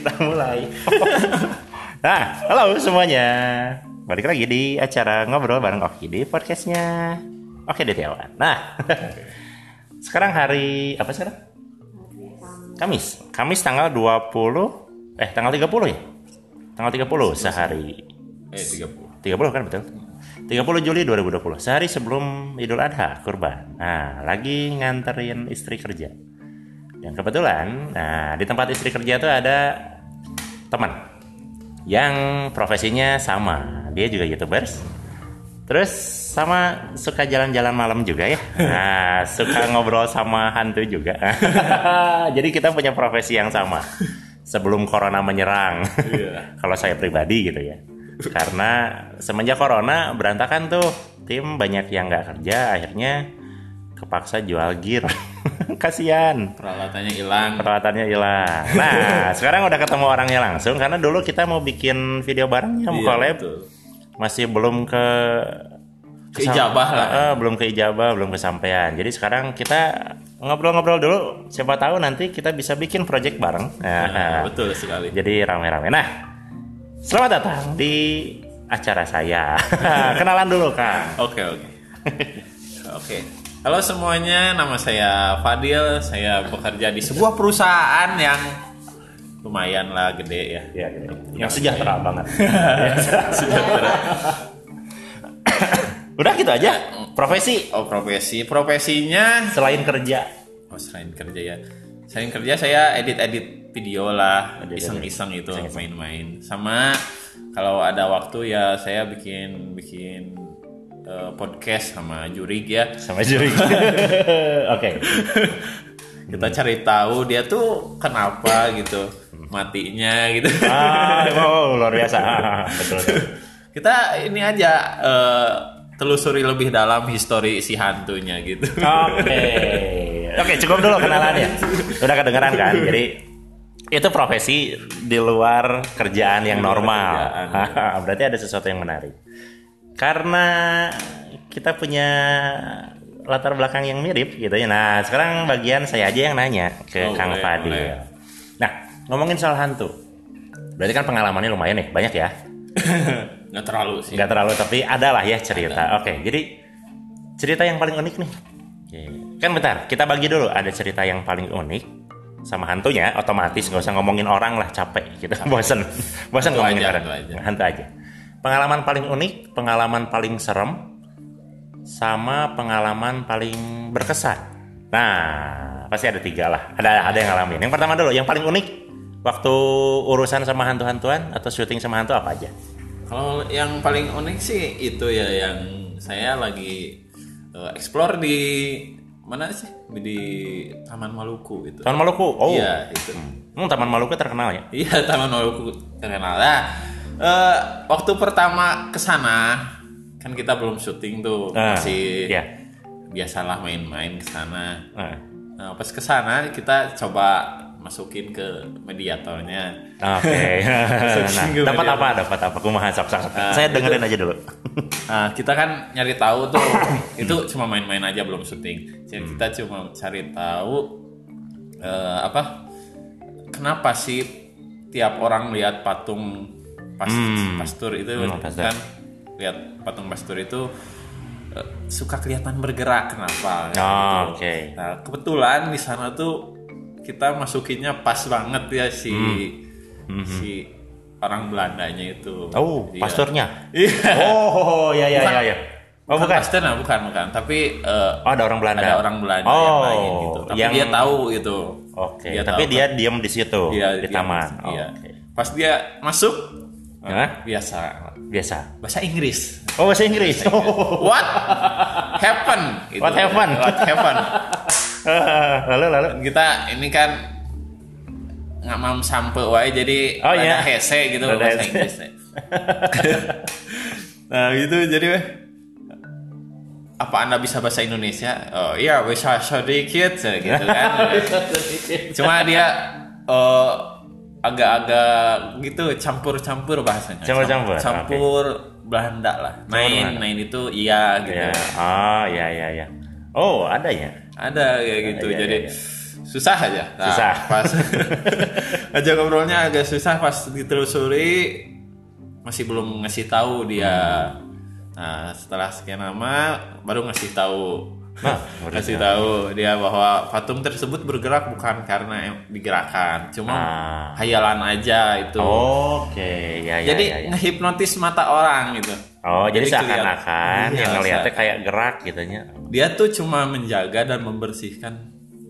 kita mulai. nah, halo semuanya. Balik lagi di acara ngobrol bareng Oki di podcastnya Oke Detiawan. Nah, sekarang hari apa sekarang? Kamis. Kamis tanggal 20 eh tanggal 30 ya? Tanggal 30 sehari. Eh 30. 30 kan betul? 30 Juli 2020, sehari sebelum Idul Adha, kurban. Nah, lagi nganterin istri kerja. Dan kebetulan, nah di tempat istri kerja tuh ada teman yang profesinya sama. Dia juga YouTubers. Terus sama suka jalan-jalan malam juga ya. Nah, suka ngobrol sama hantu juga. Jadi kita punya profesi yang sama. Sebelum corona menyerang. Iya. Kalau saya pribadi gitu ya. Karena semenjak corona berantakan tuh. Tim banyak yang nggak kerja, akhirnya kepaksa jual gear. Kasihan Peralatannya hilang. peralatannya hilang. Nah, sekarang udah ketemu orangnya langsung karena dulu kita mau bikin video bareng ya, mau Iya, collab. betul. Masih belum ke Keijabah lah. Eh, belum ke ijabah, belum kesampaian. Jadi sekarang kita ngobrol-ngobrol dulu. Siapa tahu nanti kita bisa bikin project bareng. Nah, Nah, betul sekali. jadi rame-rame. Nah, selamat datang di acara saya. Kenalan dulu, Kang. Oke oke. Oke. Halo semuanya, nama saya Fadil. Saya bekerja di sebuah perusahaan yang lumayan lah gede ya. Ya, gitu. Yang sejahtera banget. Sejahtera. Udah gitu aja. Profesi Oh profesi, profesinya selain kerja. oh selain kerja ya. Selain kerja saya edit-edit video lah, iseng-iseng itu main-main. Sama kalau ada waktu ya saya bikin bikin eh, podcast sama Jurig ya. sama juri. Oke. kita cari tahu dia tuh kenapa gitu matinya gitu Ah, wow, luar biasa. Ah, betul. betul. kita ini aja eh, telusuri lebih dalam histori si hantunya gitu Oke. Oke, cukup dulu kenalannya. Udah kedengeran kan? Jadi itu profesi di luar kerjaan yang normal. kerjaan. Berarti ada sesuatu yang menarik. Karena kita punya latar belakang yang mirip gitu ya. Nah, sekarang bagian saya aja yang nanya ke Oh, Kang boleh, Fadil. boleh. Nah, ngomongin soal hantu. Berarti kan pengalamannya lumayan nih, banyak ya. nggak terlalu sih Nggak terlalu tapi ada lah ya cerita. Oke, jadi cerita yang paling unik nih. Kan bentar, kita bagi dulu. Ada cerita yang paling unik sama hantunya, otomatis nggak usah ngomongin orang lah capek gitu, bosen, bosen ngomongin aja, orang, hantu aja. Pengalaman paling unik, pengalaman paling serem, sama pengalaman paling berkesan. Nah, pasti ada tiga lah. Ada ada yang ngalamin. Yang pertama dulu, yang paling unik waktu urusan sama hantu-hantuan atau syuting sama hantu apa aja? kalau yang paling unik sih itu ya yang saya lagi eh, explore di mana sih di Taman Maluku itu Taman Maluku. Oh. iya itu Hmm, Taman Maluku terkenal ya. Iya Taman Maluku terkenal. Nah, eh, waktu pertama ke sana kan kita belum syuting tuh Ah, masih iya. biasalah main-main ke sana. Nah, Nah, pas ke sana kita coba masukin ke mediatornya. Oke. nah, Singgung dapat apa? Dapat apa? Kumaha. Ah, Saya dengerin aja dulu. Nah, kita kan nyari tahu tuh itu cuma main-main aja belum syuting. Jadi kita cuma cari tahu eh, apa? Kenapa sih tiap orang lihat patung pas, Hmm. pastur itu Hmm, pastur. kan lihat patung pastur itu eh, suka kelihatan bergerak kenapa? Oh, gitu. oke. Nah, kebetulan di sana tuh kita masukinnya pas banget ya si si orang Belandanya itu. Hmm. Oh, Iya. pasturnya. Iya. Oh, ya ya Bukan- ya ya. Oh, bukan. Pastor, nah, bukan, bukan. Tapi eh, Oh, ada orang Belanda. ada orang Belanda oh, yang lain gitu. Tapi yang- dia tahu gitu. Oke. Dia Tapi tahu, dia diam di situ Iya, di dia- taman. Oh, iya. Oke. Pas dia masuk Hah? biasa Biasa. bahasa Inggris. Oh, bahasa Inggris. What happen? Gitu. What happened? What happened? lalu lalu. Kita ini kan nggak mam sampe wae jadi Oh, iya. rada hese gitu Rada bahasa. Inggris. nah gitu jadi weh apa anda bisa bahasa Indonesia? Oh iya bisa sedikit gitu kan. Cuma dia eh, agak-agak gitu campur-campur bahasanya. Campur-campur, Campur Belanda lah. Belanda. nain itu iya gitu. Ya. Oh, ya ya ya. Oh, ada ya. Ada kayak gitu. Iya, iya, Jadi iya. susah aja. Nah, Susah. Pas aja ngobrolnya agak susah pas ditelusuri masih belum ngasih tahu dia. Nah, setelah sekian lama baru ngasih tahu. Nah, ngasih tahu dia bahwa patung tersebut bergerak bukan karena digerakkan, cuma Ah. hayalan aja itu. Oke, ya ya Jadi ya, ya. ngehipnotis mata orang gitu. Oh, jadi Jadi seakan-akan Iya, yang ngeliatnya seakan. kayak gerak gitu nya. Dia tuh cuma menjaga dan membersihkan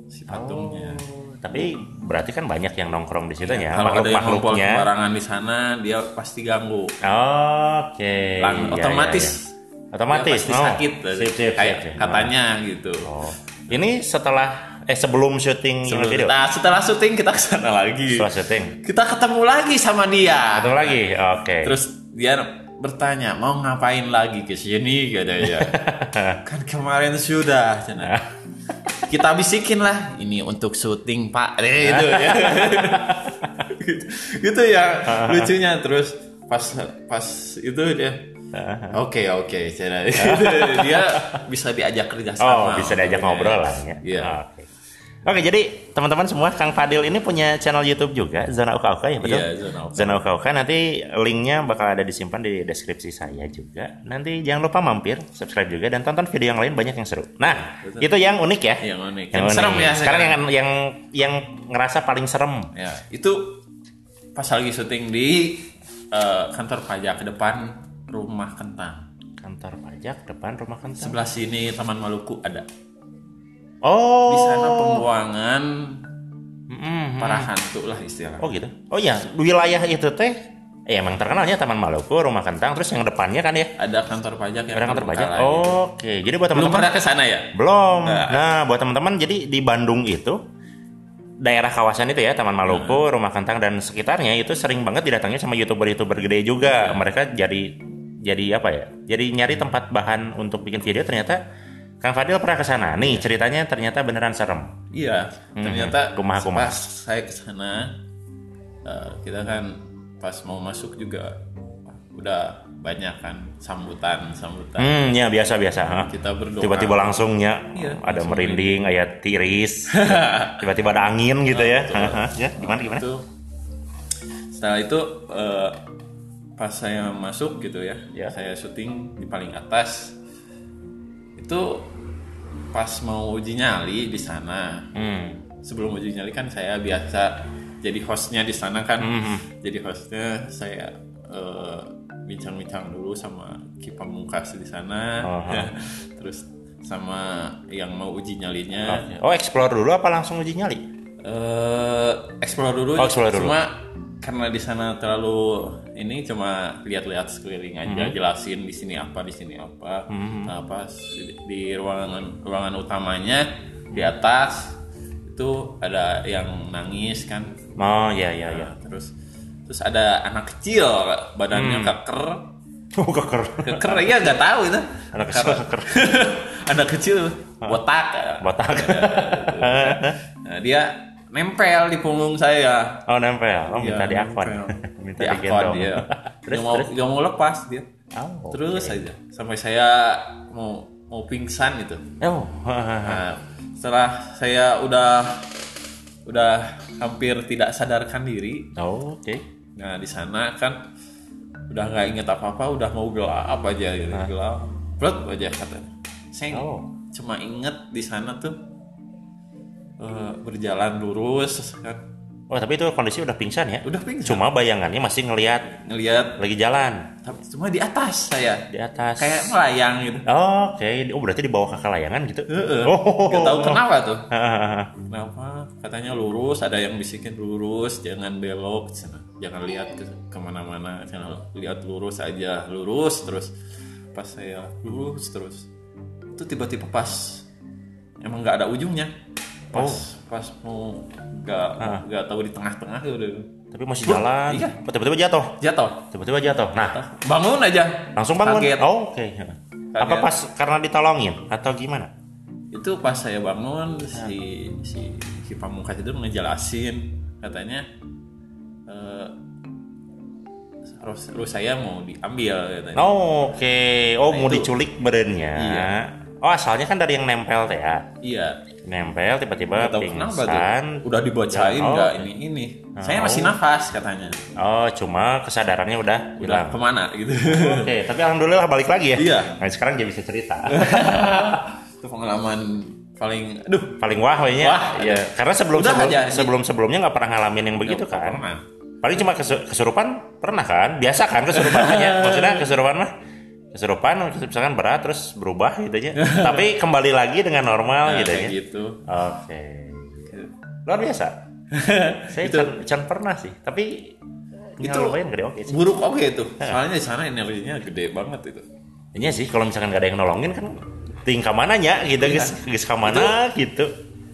si patungnya. Tapi berarti kan banyak yang nongkrong di situ ya, Kalau ada yang makhluk-makhluknya. sembarangan di sana, dia pasti ganggu. Oke. Lang- ya, otomatis. ya, ya. Otomatis. Dia pasti oh. sakit. Sip, sip, kayak sip, sip. katanya gitu. Oh. Ini setelah eh sebelum syuting Sebelum- video. Nah, setelah syuting kita ke sana lagi. Setelah syuting. Kita ketemu lagi sama dia. Ketemu lagi. Oke. Terus dia bertanya, "Mau ngapain lagi ke sini?" katanya. kan kemarin sudah, cina. Kita bisikin lah, ini untuk syuting, Pak. Eh, gitu ya. gitu, gitu ya lucunya terus pas pas itu dia Oke oke, cina. dia bisa diajak kerja Oh, sama. bisa diajak ngobrol lah ya. Iya. Oke. Oke, jadi teman-teman semua, Kang Fadil ini punya channel YouTube juga, Zona Uka Uka ya betul? Iya, Zona Uka. Zona Uka Uka nanti linknya bakal ada disimpan di deskripsi saya juga. Nanti jangan lupa mampir, subscribe juga dan tonton video yang lain banyak yang seru. Nah, itu yang unik ya. Yang unik. Yang, Yang serem unik. ya, Sekarang yang yang yang ngerasa paling serem. Ya, itu pas lagi syuting di eh, kantor pajak depan rumah kentang. Kantor pajak depan rumah kentang. Sebelah sini Taman Maluku ada. Oh. Di sana pembuangan Mm-mm. para hantu lah istilahnya. Oh gitu. Oh iya, wilayah itu teh eh, emang terkenalnya Taman Maluku, Rumah Kentang, terus yang depannya kan ya Ada kantor pajak yang ada kantor pajak. gitu. Oke, jadi buat Belum teman-teman pernah ke sana ya? belum. Nah. Nah, buat teman-teman jadi di Bandung itu daerah kawasan itu ya Taman Maluku, Nah. Rumah Kentang dan sekitarnya itu sering banget didatangi sama youtuber-youtuber gede Nah. juga. Mereka jadi jadi apa ya? Jadi nyari tempat bahan untuk bikin video ternyata Kang Fadil pernah ke sana. Nih ceritanya ternyata beneran serem. Iya, ternyata Kumaha-kumaha. pas saya ke sana eh, kita kan pas mau masuk juga udah banyak kan sambutan sambutan. Hmm, ya biasa-biasa. ha. Kita berdoa. Tiba-tiba langsungnya Iya, ada langsung merinding, ayat tiris, tiba-tiba ada angin gitu ya. ya, gimana gimana? itu setelah itu eh, pas saya masuk gitu ya, Ya. saya syuting di paling atas itu pas mau uji nyali di sana Hmm. sebelum uji nyali kan saya biasa jadi hostnya di sana kan Hmm. jadi hostnya saya eh, bincang-bincang dulu sama Ki Pamungkas di sana Aha. terus sama yang mau uji nyalinya Oh, explore dulu apa langsung uji nyali? eh explore dulu. Oh, explore dulu. Cuma karena di sana terlalu ini cuma lihat-lihat sekeliling aja, Hmm. jelasin di sini apa, di sini apa. Nah, pas di, ruangan ruangan utamanya di atas itu ada yang nangis kan. Oh, ya ya ya. Nah, terus terus ada anak kecil badannya Hmm. keker. Oh, keker. Keker ya nggak tahu itu. Anak kecil keker. anak kecil botak. Botak. Nah, dia nempel di punggung saya. Oh, nempel. Oh, minta Iya, diakon. minta diakon digendong. dia. terus gak mau terus. gak mau lepas dia. Oh. Terus aja sampai saya mau mau pingsan gitu. Oh. Nah, setelah saya udah udah hampir tidak sadarkan diri. Oh, oke. Nah, di sana kan udah nggak inget apa-apa, udah mau gelap aja gitu. Gelap. Blot aja katanya. Saya Oh. cuma inget di sana tuh eh, berjalan lurus kan. Oh, tapi itu kondisi udah pingsan ya? Udah pingsan. Cuma bayangannya masih ngelihat Ngelihat lagi jalan tapi cuma di atas saya. di atas. kayak melayang gitu. Oh, Oke, oh berarti di bawah kakak layangan gitu? Heeh. Oh, Gak tahu kenapa tuh. Kenapa? Katanya lurus, ada yang bisikin lurus, jangan belok, jangan lihat ke ke mana-mana, lihat lurus aja, lurus terus. Pas saya lurus terus, itu tiba-tiba pas emang nggak ada ujungnya. Pas Oh. pas mau nggak nggak tahu di tengah-tengah udah Tapi masih jalan. Iya. Oh, tiba-tiba jatuh. jatuh. Tiba-tiba jatuh. Nah, Bangun aja. langsung bangun. Kaget. Oh, oke. Apa Kaget. pas karena ditolongin atau gimana? itu pas saya bangun si si si pamungkas itu ngejelasin katanya eh harus harus saya mau diambil katanya Oh, oke. Oh, Nah, mau itu- diculik badannya. Iya. Oh, asalnya kan dari yang nempel teh ya. iya nempel tiba-tiba Nggak tahu kenapa tuh. pingsan. Udah dibacain Oh. nggak ini ini. Saya masih nafas katanya. Oh, cuma kesadarannya udah Udah hilang. ke mana gitu. Oke, tapi alhamdulillah balik lagi ya. Iya. Nah, sekarang dia bisa cerita. Itu pengalaman paling aduh Paling wah kayaknya. Wah. ya, karena sebelum Udah sebelum, aja. sebelum sebelumnya nggak pernah ngalamin yang begitu kan. pernah. Paling cuma kesu- kesurupan pernah kan? Biasa kan kesurupan. Maksudnya kesurupan mah kesurupan misalkan berat terus berubah gitu aja. tapi kembali lagi dengan normal Nah, gitu ya. gitu. Oke. Luar biasa. Saya can, can pernah sih, tapi itu Itu lumayan gede oke sih. Buruk oke itu. Soalnya di sana energinya gede banget itu. Iya sih, kalau misalkan gak ada yang nolongin kan tingkah mananya gitu, Iya. guys, guys ke mana gitu.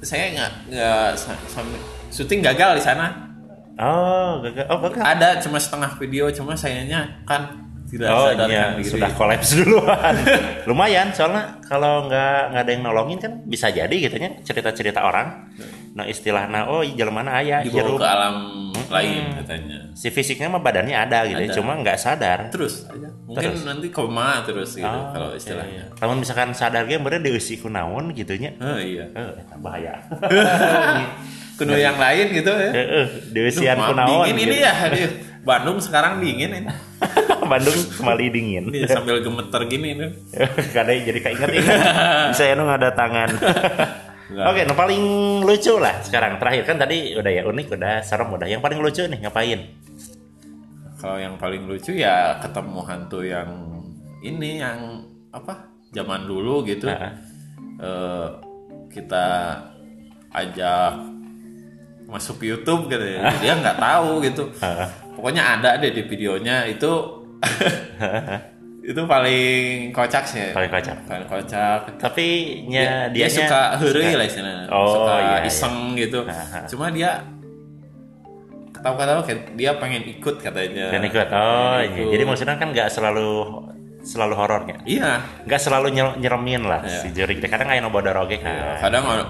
Saya nggak nggak syuting gagal di sana. Oh, gagal. Oh, gagal. Ada cuma setengah video, cuma sayangnya kan tidak Oh sadarkan iya, diri. sudah kolaps duluan. Lumayan, soalnya kalau nggak nggak ada yang nolongin kan bisa jadi gitu nya cerita-cerita orang. Nah istilahnya, oh jalan mana ayah, dibawa hirup. ke alam lain katanya. Si fisiknya mah badannya ada gitu, ya, Ada. cuma nggak sadar. Terus aja. Mungkin Terus. nanti koma terus gitu Oh, kalau oke. istilahnya. Namun misalkan sadar ge bener dieusi ku naon gitu nya. Oh iya. Eh, bahaya. Kuno yang lain gitu ya. Heeh, dieusian Duh, ku maaf, naon. dingin ini gitu. ya. aduh. Bandung sekarang dingin ini. Bandung kembali dingin. Ini sambil gemeter gini nih. Kadang jadi keinget-inget. Saya nu ada tangan. Oke, nah paling lucu lah sekarang terakhir kan tadi udah ya unik, udah serem, udah. Yang paling lucu nih ngapain? Kalau yang paling lucu ya ketemu hantu yang ini yang apa? Zaman dulu gitu. Heeh. Eh, kita ajak masuk YouTube gitu ya. Dia nggak tahu gitu. Pokoknya ada deh di videonya itu itu paling kocak sih. Paling kocak. Paling kocak. Tapi nya dia, dia suka heureuy lah istilahnya. Oh, suka iya, iya. iseng gitu. Cuma dia ketawa-ketawa kayak dia pengen ikut katanya. Kan ikut. Oh, Pengen iya. ikut. Jadi maksudnya kan nggak selalu selalu horornya. Iya. Nggak selalu nyeremin lah Iya. si jurik. Kadang kayak no bodoroge kan. Kadang orang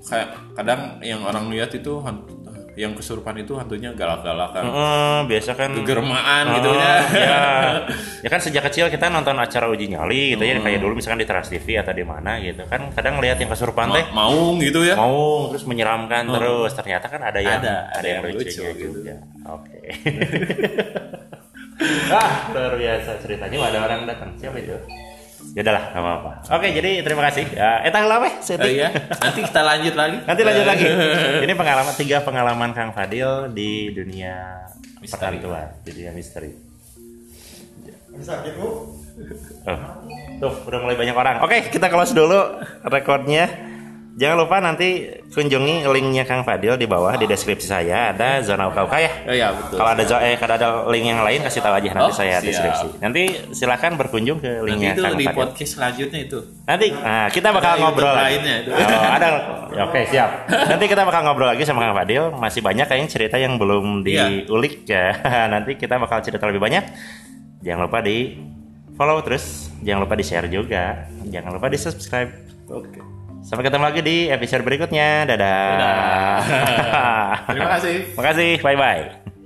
kayak kadang yang orang lihat itu hantu, yang kesurupan itu hantunya galak-galakan. Heeh, biasa kan Gegermaan Oh, gitu ya. ya. ya kan sejak kecil kita nonton acara uji nyali gitu ya Hmm. kayak dulu misalkan di Trans TV atau di mana gitu kan kadang ngelihat yang kesurupan teh Ma- Maung gitu ya. mau terus menyeramkan terus ternyata kan ada yang Ada, ada yang, yang lucu gitu. juga oke ah luar biasa ceritanya ada orang datang siapa itu ya udahlah nggak apa-apa oke jadi terima kasih ya etah lah weh Oh, setik. iya. Nanti kita lanjut lagi. nanti lanjut lagi ini pengalaman tiga pengalaman Kang Fadil di dunia Misteri. perkantuan di dunia misteri Bisa gitu. Oh, tuh udah mulai banyak orang. Oke, kita close dulu rekornya. Jangan lupa nanti kunjungi linknya Kang Fadil di bawah di deskripsi saya ada zona UKUK ya. Oh iya betul. Kalau ada zo- eh kalau ada link yang lain kasih tahu aja nanti Oh, saya siap. deskripsi. Nanti silakan berkunjung ke Nanti linknya itu Kang di Fadil. podcast selanjutnya itu. Nanti nah, kita bakal Ada ngobrol lainnya itu. Oh, ada. Ya, Oke, siap. Nanti kita bakal ngobrol lagi sama Kang Fadil. Masih banyak kayaknya cerita yang belum Iya. diulik ya. Nanti kita bakal cerita lebih banyak. Jangan lupa di follow terus. Jangan lupa di share juga. Jangan lupa di subscribe. Oke. Sampai ketemu lagi di episode berikutnya. Dadah. Terima kasih. Makasih. Bye bye.